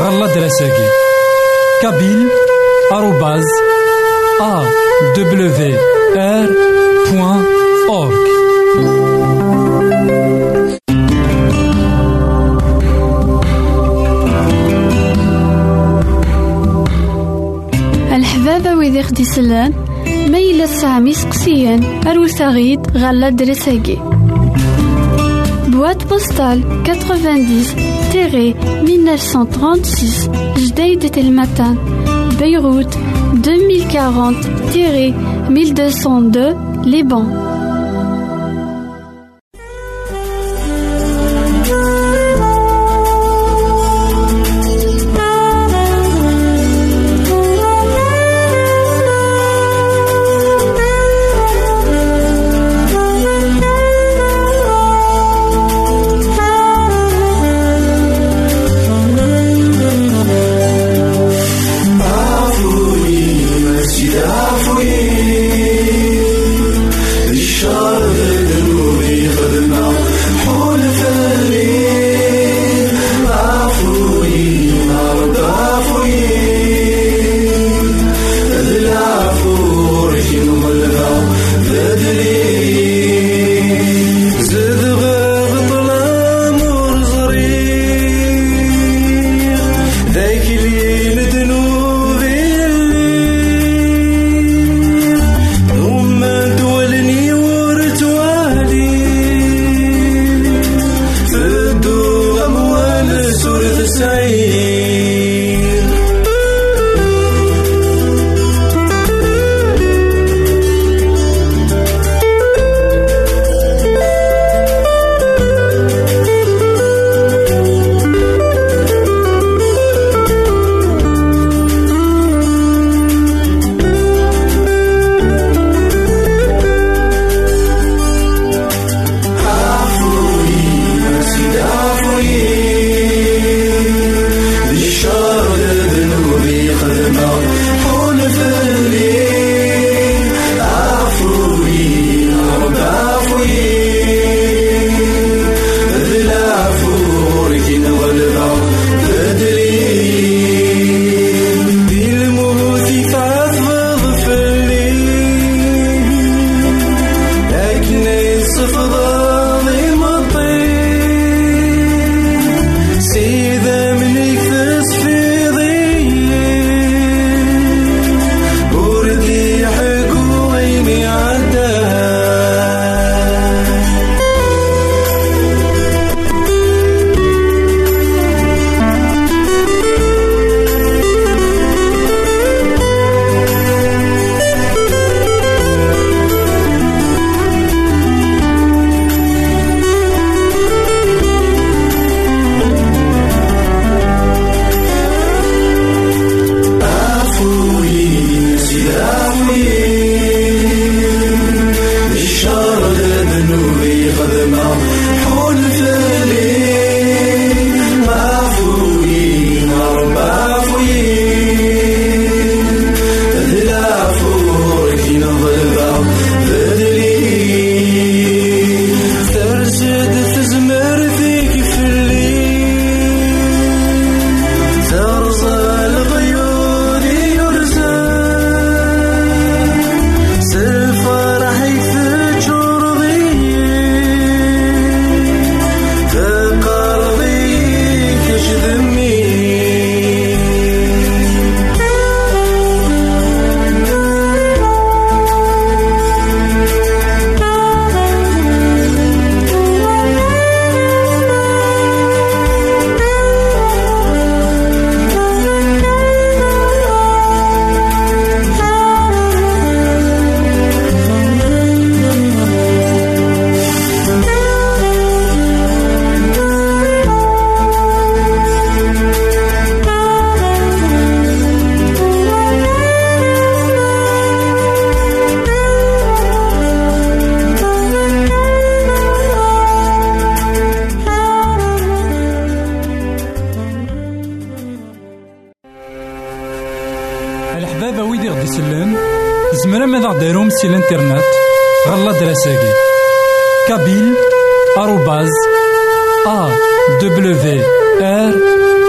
غالا دراساكي كابيل آروباز أ دبليو آر بوان أورك الحبابة ويدي خدي سلان ميلا سامي سقسيان أروسا غيد غالا درساكي Boîte postale 90-1936 Jdeïd El Matin Beyrouth 2040-1202 Liban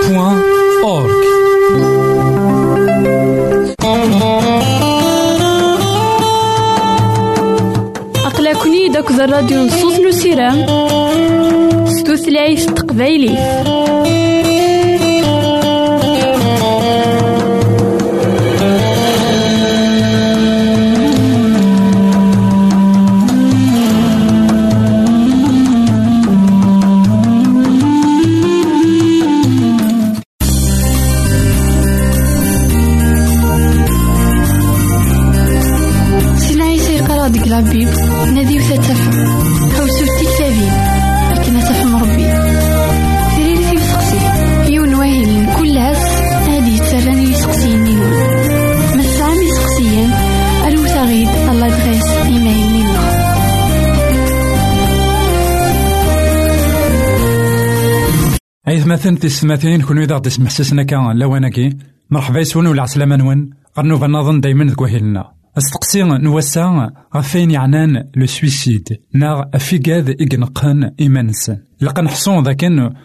بوان أورك أقلكني داك الراديو نصوص نسيرام ستوثلايف تقبايلي مثلا تسمثين كونو إذا تسمح سسنا كان لواناكي مرحبا يسون ولا عسلامة نون. غنوفا نظن دايما ذكوهيلنا استقسي نوسا غفين يعنان لو سويسيد. نا افيكاد إقنقان إيمانسن لقا نحصون ذاك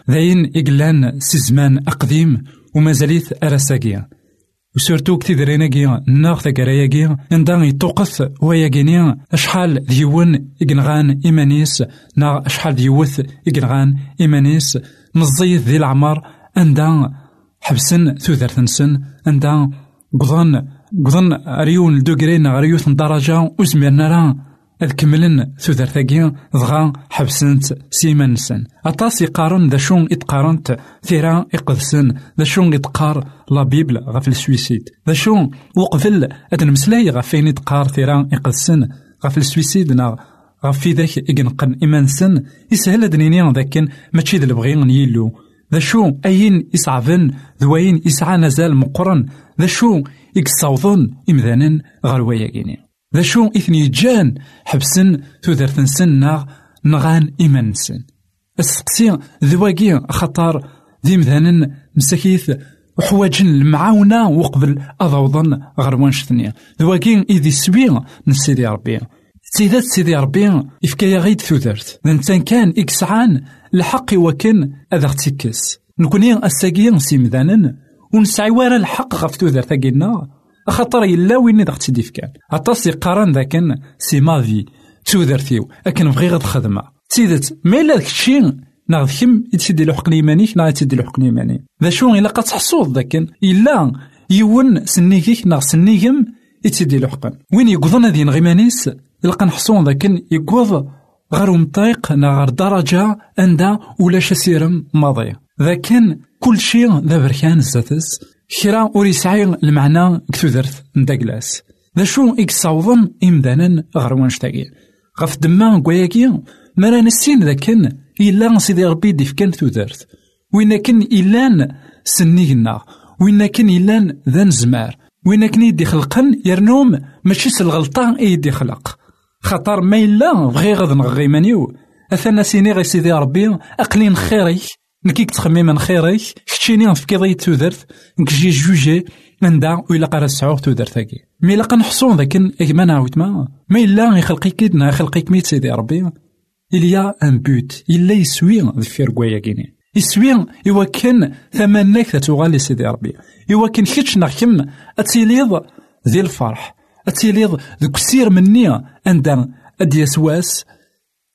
ذاين إقلان سيزمان أقديم ومازاليت أراساكيا وسورتو كتي دريناكي ناغ ثاكراياكي عندها يتوقف وياكيني أشحال ديون إقنغان إيمانيس. نا أشحال ديوث إقنغان إيمانيس. نزيد ذي العمر عندها حبسن ثوثرثنسن عندها قضان قضن ريون دوغرين غريوث درجة وزميرنا راه أذ كملن ثوثرتاكي ضغا حبسنت سيمانسن أطاس يقارن ذا شون إتقارنت ثيرا إقدسن ذا شون إتقار لا بيبل غف السويسيد ذا شون وقفل أدن مسلاي غفين إتقار ثيرا إقدسن غف السويسيد نا غف في ذاك إقنقن إمانسن يسهل أدنيني ذاكن ماشي ذا البغيغن يلو. ذا شو أين إسعفن ذوين إسعى نزال مقرن ذا شو إكساوضن إمذانا غير وياكيني ذا شو إثني جان حبسن تودرتنسن ناغ نغان إيمانسن السقسي ذواقي خطر ذي مذانا مساكيث وحواجن المعاونة وقبل أضوضن غير وانشتني ذواقي إذي سوي نسيدي ربي. سيدات سيدي ربي إفكايا غيد ثوثرت. ذا كان إكسعان الحق وكن أذا اغتكس نكوني أساقيا سيمذانا ونسعي ورا الحق غف تودرت تاقينا خاطر يلا وين إذا اغتدي فكان عطاس يقارن ذاكن سي مافي تودرتيو أكن بغي غد خدمة سيدت ما إلا داك الشيء ناغ كم يتسدي لحق يمانيك ناغ يتسدي لحق يماني ذا شو إلا قد تحصوض ذاكن إلا يون سنيكيك ناغ سنيكم يتسدي لحقا وين يقضن هذي نغيمانيس لقا نحصون ذاكن يقوض غير مطيق نا غير درجة عندها ولا شسيرم ماضي. ذا كان كل شيء ذا بركان زاتس كرا ور يسعي المعنى كتودرت نداكلاس ذا شو إكساوضن إمدانا غير وانشتاقي. غف دما كواياكي مرا نسين ذا كان إلا سيدي ربي ديف كان تودرت وين كان إلان سنينا وين كان إلان ذا نزمار. وين كان يدي خلقن يرنوم ماشي سالغلطة يدي خلق. خاطر ما إلا بغي غد نغي مانيو أثنا سيني غي سيدي ربي أقلين خيري نكيك تخمم خيري كتشيني نفكيض تودرت نكجي جوجي ندا ويلا قرا سعوغ تودرتاكي مي لا قنحصون ذاك ما نعاود ما. ما إلا يخلقي كيدنا يخلقي كميت سيدي ربي. إليا أن بوت إلا يسوي ذفير كوايا يسوي إوا كان ثمنك تتوغالي سيدي ربي. إوا كان كيتش نغكم أتيليض ذي الفرح. أتيليض ذوك السير مني عند أدي سواس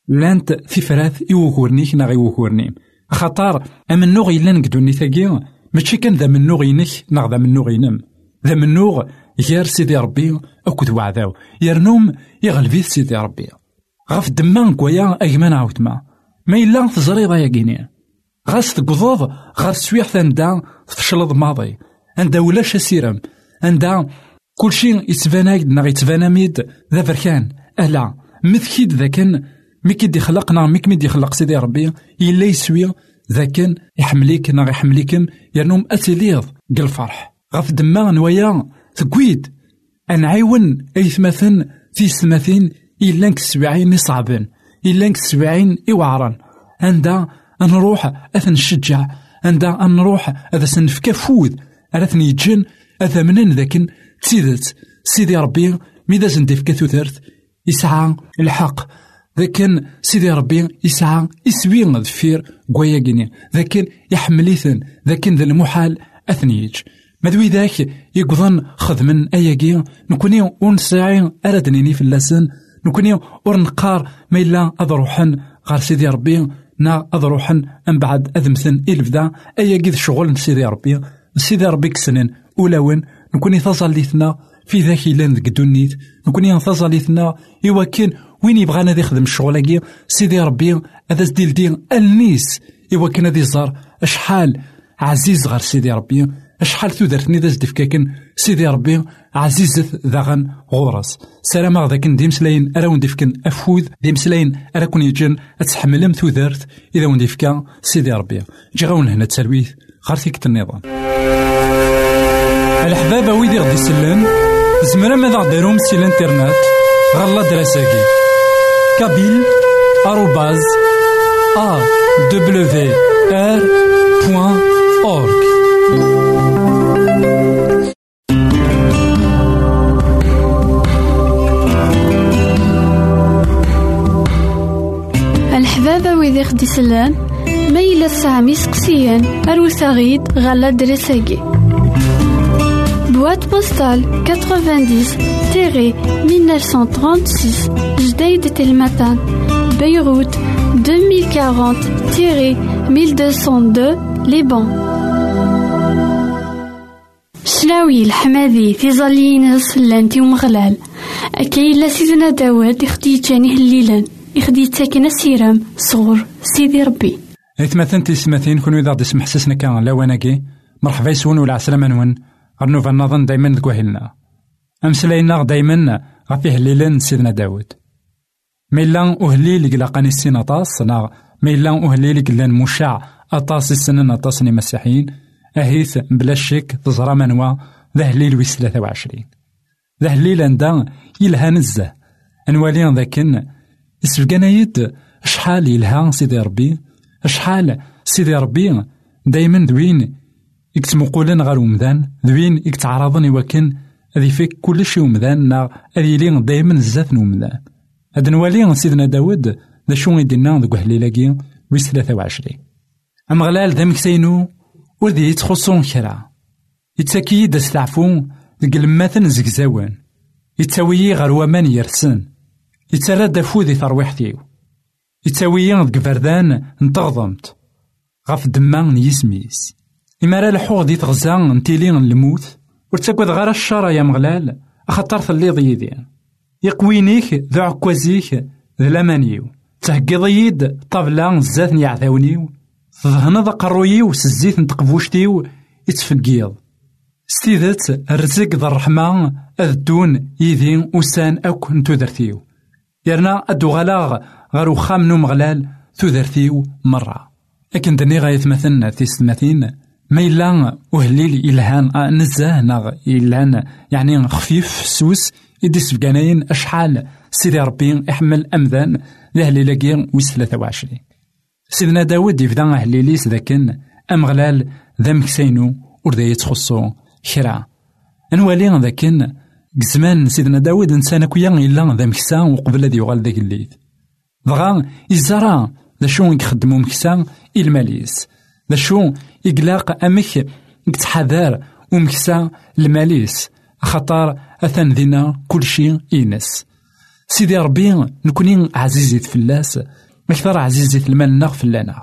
لانت في فراث إيوغورنيك ناغي وغورني خاطر أمنوغ إلا نقدو ثاقي ماشي كان ذا منوغ ينك ناغ ذا منوغ ينم. ذا منوغ غير سيدي ربي أكد وعداو يرنوم يغلبيث سيدي ربي. غف دمان كويا أيمان عاود ما. إلا تزريض يا كيني. غاس تقضوض غاس سويح ثاندا تفشلض ماضي عندها ولاش سيرم عندها كلشي يتبان ناغ يتبان ميد. ذا فركان ألا مثكيد ذا كان مي كي خلقنا مي كمي خلق سيدي ربي. إلا يسوي ذاكن يحمليك نا يحمليكم يرنوم أتليض قال الفرح. غف دما نوايا تقويد. أنعيون أي ثمثن في ثمثين إلا نك سبعين صعبين إلا نك سبعين إوعرا عندها نروح أثن الشجع عندها نروح أذا سنفكا فود أثني يجن أذا منن ذاكن. تيدت سيدي ربي ميدا زنديف كثوثرت يسعى الحق لكن سيدي ربي يسعى يسوي دفير قوايا لكن يحمليثن لكن ذا المحال أثنيج مدوي ذاك يقضن خدمن أياكي نكوني ونسعي أردنيني في اللسن نكوني ورنقار ما إلا أضروحن غار سيدي ربي نا أضروحن أم بعد أذمثن إلفدا أياكي شغل سيدي ربي سيدي ربي كسنن أولاون نكوني ثظليتنا في ذاك لأن ذك الدنيت نكوني ثظليتنا إوا كان وين يبغانا يخدم الشغل سيدي ربي هذا سديل دين ألنيس. إوا كان هذا يزار أشحال عزيز غير سيدي ربي. أشحال تودرتني ذا زدفكاكن سيدي ربي عزيزة ذاغن غورس. سلام ذاك دي مسلاين أرا وندفكن أفوذ. دي مسلاين أرا كون يجن. أتحملم تودرت إذا وندفكا سيدي ربي. جي غاون هنا تسلويث غير النظام. الحباب ويدي غدي سلان زمرا غالا دراساكي كابيل آروباز أ دبليو آر بوان أورك الحبابة ويدي خدي سلان ميلا سامي سقسيان أروساغيد غالا دريساكي Boîte postale 90-1936 Jdeï de Telmatan Beyrouth 2040-1202 Liban. سلاوي الحمادي في ظلين صلانتي ومغلال أكاين لا سيدنا داوود يخدي جاني هليلا يخدي تاكن السيرام صغر سيدي ربي إثمثن تسمثين كون إذا غدي سمح سسنا كان لواناكي مرحبا يسون ولا عسلامة نون غنوفا نظن دايما ذكوهلنا أمسلاينا دايما غفيه هليلا سيدنا داود. ميلا أهليل قلاقاني السين أطاس نا ميلا أهليل قلان مشاع أطاس السنن أطاس مسيحيين أهيث بلا شك تزرى منوا. ذا هليل ويس ثلاثة وعشرين ذا هليل عندها يلها نزه. أنوالي ذاكن. يسفقنا يد. شحال يلها سيدي ربي. شحال سيدي ربي. دايما دوين. يكتمقولن غير ومذان دوين يكتعرضن يوكن. هذي فيك كل شيء ومذان نا هذي لي دايما زات ومذان هاد نوالي سيدنا داود. ذا شو يدينا ذوك هليلاكي ويس ثلاثة وعشرين. أم غلال ذا مكسينو؟ وذي يتخصون كرا يتساكي دا ستعفو ذك الماثن زكزاوان. يتساوي غير ومان يرسن. يتسرى دافو ذي ثرويحتيو يتساوي ذك فردان نتغضمت. غف دمان يسميس إما راه الحوغ دي تغزا نتيلي الموت ورتاكد غير الشر يا مغلال أخطر ثليض يدي يقوينيك ذو عكوازيك ذو لامانيو تهقيض يد طابلا زات يعثاونيو ظهنض قرويو سزيت نتقفوشتيو يتفقيض ستيدت الرزق ذا الرحمة أذدون يدين وسان أوك نتودرتيو يرنا أدو غلاغ غير وخام نو مغلال تودرتيو مرة لكن دني غاية مثلنا تيستماثين ما إلا وهليل إلهان نزاه ناغ إلهان يعني خفيف سوس إدي سفقانين أشحال سيدي ربي إحمل أمذان لهلي لاقين ويس ثلاثة وعشرين سيدنا داود يفدا أهليليس ذاكن أمغلال ذا مكسينو وردا يتخصو كرا نوالي ذاكن زمان سيدنا داود إنسان كويا إلا ذا مكسا وقبل هذا يغال ذاك الليل دغا إزارا ذا شو يخدمو مكسا الماليس ذا شو إقلاق أمك يتحذر ومكسا الماليس. خطر أثن ذينا كل شيء إينس. سيدي ربي نكوني عزيزي فلاس أكثر عزيزي المال ناغ فلانا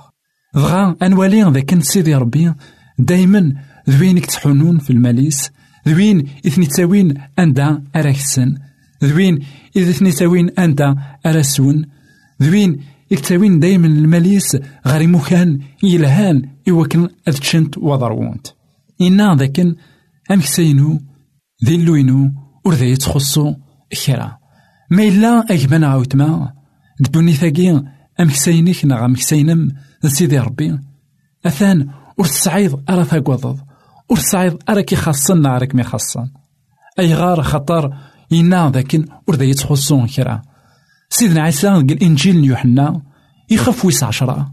دغا أنوالي ذاك سيدي ربي. دايما ذوين تحنون في الماليس. ذوين إثني تاوين أندا أراكسن ذوين إذا إثني تاوين أندا أراسون ذوين يكتاوين دايما الماليس غير مكان يلهان إوكن أذتشنت وضرونت إنا ذاكن أمك سينو ذي اللوينو ورذا يتخصو كرا ما إلا أجبنا عاوتما دبوني ثاقي أمكسينيك نغ أمكسينم سيدي ربي. أثان ور تسعيض أرا ثاقوضض ور تسعيض أرا كي خاصن راك مي خاصن. أي غار خطر إنا ذاكن ورذا يتخصون كرا سيدنا عيسى الإنجيل يوحنا يخف ويس عشرة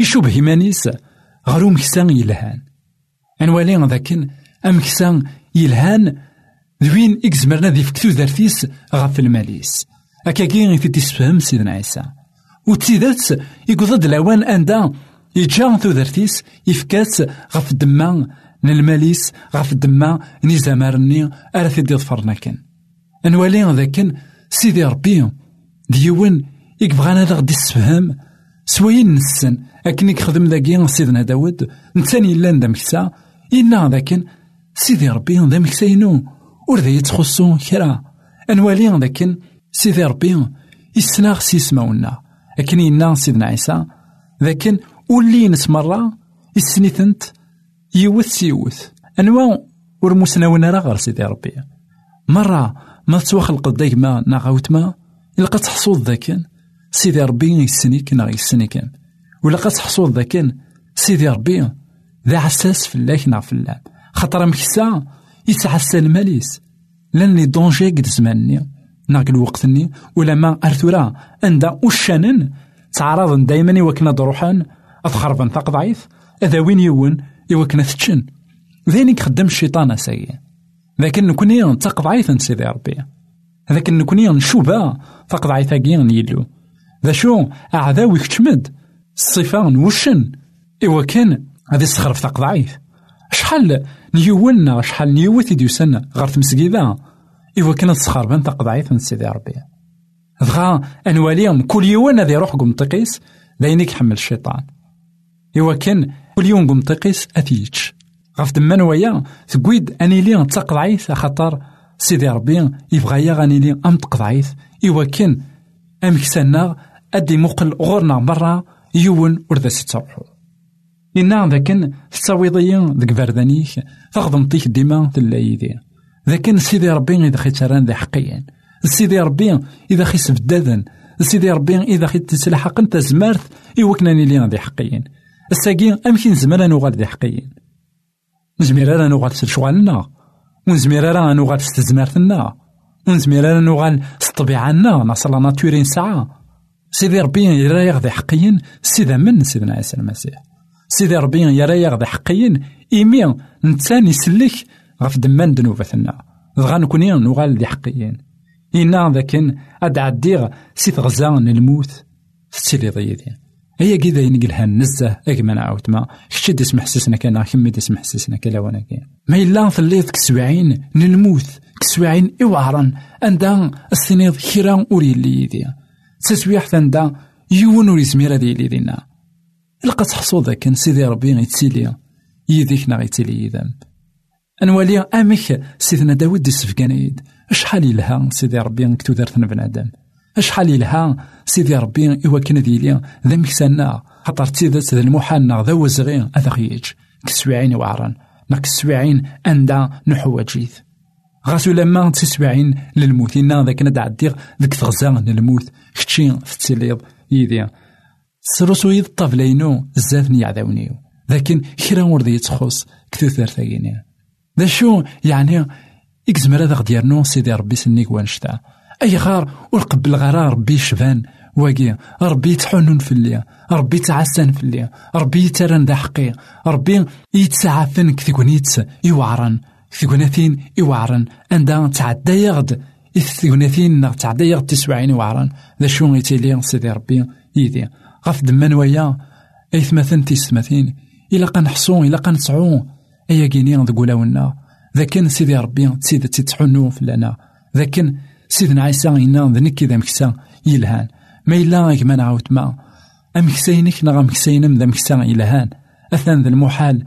يشوبه إيمانيس غروم مكسان يلهان. أنوالي ذاكن أمكسان يلهان ذوين إكزمرنا ذي فكتو ذرتيس غف الماليس. أكاكي في تسفهم سيدنا عيسى. وتسيدات يقضد الأوان أندا يجا ذرتيس يفكات غف الدما الماليس غف الدما نيزامارني أرى دي ظفرنا كان أنوالي ذاكن سيدي ربي ديون يكبغانا ذا غدي السفهام سوين نسن أكن يخدم ذاكي سيدنا داود نتاني لأن دا مكسا إنا ذاكن سيدي ربي دا مكسا ينو ور ذا يتخصو كرا أنوالي ذاكن سيدي ربي يسناغ سيسماونا أكن ينا سيدنا عيسى ذاكن ولي نسمرا يسنيثنت يوث سيوث. أنواع ور مسناونا راه غير سيدي ربي. مرة ما تسوخلق دايما ناغاوت ما إلا قد تحصول ذاكن سيدي ربي يسنيك ناغ يسنيك ولا قد تحصول ذاكن سيدي ربي ذا عساس فلاك ناغ فلان خاطر مكسا يتعسى الماليس. لأن لي دونجي قد زمانني ناق الوقتني. ولا ما أرثورا عند وشانن تعرض دايما يوكنا دروحان. اضخربن تقضعيف أذا وين يون يوكنا تشن ذينك خدم الشيطان أسايا. لكن نكوني تقضعيف سيدي ربي. لكن نكوني نشوبا تقضعيف يلو ذا شو أعداوي كتمد الصفة نوشن. إوا كان هذه السخرف تقضعيف شحال نيولنا شحال نيوت ديوسن غير تمسكيدا إوا كان تسخربن تقضعيف سيدي ربي. دغا أنواليهم. كل يوم هذا يروح قم تقيس. داينك حمل الشيطان. إوا كان كل يوم قم تقيس أثيتش غف دمان ويا تقويد أني لي تقضعيث خاطر سيدي ربي يبغى يا غاني لي أم تقضعيث إوا كان أمكسنا أدي مقل غورنا برا يون وردا ستروحو إنا ذاكن تساويضيا ذك فردانيك تيك ديما تلا يدي ذاكن سيدي ربي إذا خيت ران ذي حقيا سيدي ربي إذا خيس بدادن سيدي ربي إذا خيت أنت زمارت إوكناني لينا ذي حقيا الساقي أمكن زمان نوغال ذي حقيا نزمير راه نوغال شغالنا ونزمير راه نوغال ستزمارتنا ونزمير راه نوغال ستطبيعنا ناصر لا ناتورين ساعة. سيدي ربي يرى يغذي حقيا سيدا من سيدنا عيسى المسيح. سيدي ربي يرى يغذي حقيا إيمي نتسان يسلك غف دمان دنوبتنا دغا نكوني نوغال ذي حقيين. إنا ذاكن أد عديغ سيت غزان الموت. ستيلي ضيدي. هي كذا ينقلها نزه أكما نعاود ما كشي ديس محسسنا كان كمي ديس محسسنا كلا وأنا كان ما إلا ثليت كسوعين نلموت كسوعين إوعرا أندا السنيض كرا أوري اللي يدي تسويح عند يون وري سميرا دي اللي دينا لقى تحصو ذاك سيدي ربي غيتسيلي يديك نا غيتسيلي يذنب أنوالي أمك سيدنا داود السفكانيد أشحال يلها سيدي ربي نكتو دارتنا بنادم أشحال يلها سيدي ربي إوا كان ديلي ذا مكسانا خاطر تيدات ذا المحال ذا وزغي هذا خيج. كسوعين وعران. نا كسوعين أندا نحواجيث غاسو لما تسوعين للموت. إنا ذاك ندعديغ ذيك تغزا للموت. كتشي في التسليض يدي. سروسو يد الطفلينو زاف نيعداونيو لكن كرا ورد يتخص كثير ثاقيني ذا شو؟ يعني إكزمر هذا غديرنو سيدي ربي سنيك وانشتا. أي غار ورقبل غرا ربي شبان واقي ربي تحنن في اللي ربي تعسن في اللي ربي يترن ذا حقي. ربي يتسعفن كثيكونيت يوعرن. كثيكوناتين يوعرن عندها تعدى يغد. إثيكوناتين تعدى يغد تسوعين يوعرن ذا شو يتيلي سيدي ربي. يدي. غف دمان ويا. أيثمثن تيسمثين إلا قنحصو إلا قنسعو أيا كيني ذا ذاكن سيدي ربي. تسيد تتحنو فلانا. ذاكن سيدنا عيسى إنا ذنك إذا مكسا. يلهان. ما إلا ما نعاود ما. أمكسينك نغا مكسينم ذا مكسا يلهان أثنان ذا المحال.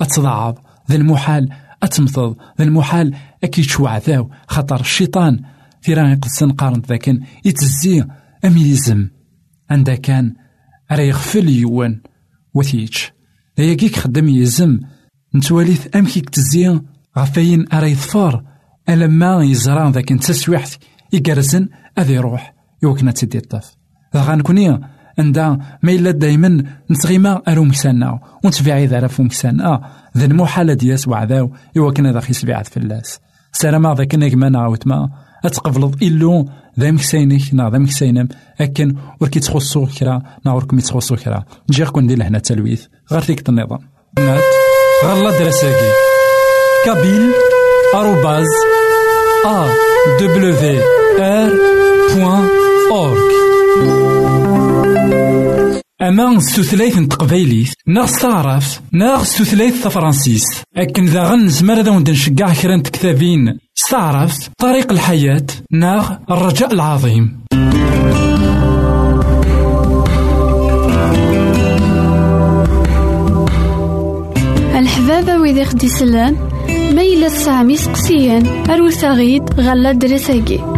أتضعض ذا المحال. أتمطض ذا المحال أكيد شو عذاو. خطر الشيطان. في راني قد قارن ذاكن. يتزي أم يلزم عندها كان راه يغفل يوان. وثيتش ذا يكيك خدم يزم. نتواليث أمكيك تزي غفاين أرا يظفر. ألما يزرى ذاك تسويحت يقرزن. أذي يروح يوكنا تدي الطف. غنكوني عندها ما إلا دايما نتغيما أرو مكسانا ونتبعي ذا رفو مكسانا ذا المحالة دياس وعذاو يوكنا ذا خيس بيعت في اللاس سلام ذاك نجما نعاوت ما أتقبلض إلو ذا مكسينك نا ذا مكسينم أكن وركي تخصو كرا نا وركم يتخصو كرا نجيغ كون دير هنا تلويث غير فيك النظام غير الله دراساكي كابيل آروباز A W أما ستوثلايت تقبايليت ناغ ستعرف ناغ ستوثلايت تفرانسيس. أكن ذا غن زمر ذا نشجع كرا كتابين ستعرف طريق الحياة ناغ الرجاء العظيم. الحبابة ويدي خدي سلان ميلا سامي سقسيان أروساغيد غلا درساكي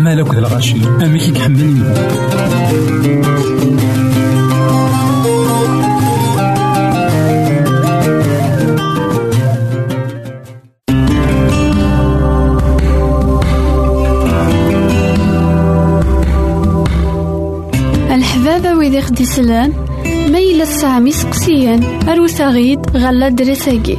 يكتعمل أكد الغاشي أميك يكحمل الحبابة ويدي خدي سلان ميلا سامي سقسيان أروسا غيد غلا دريساكي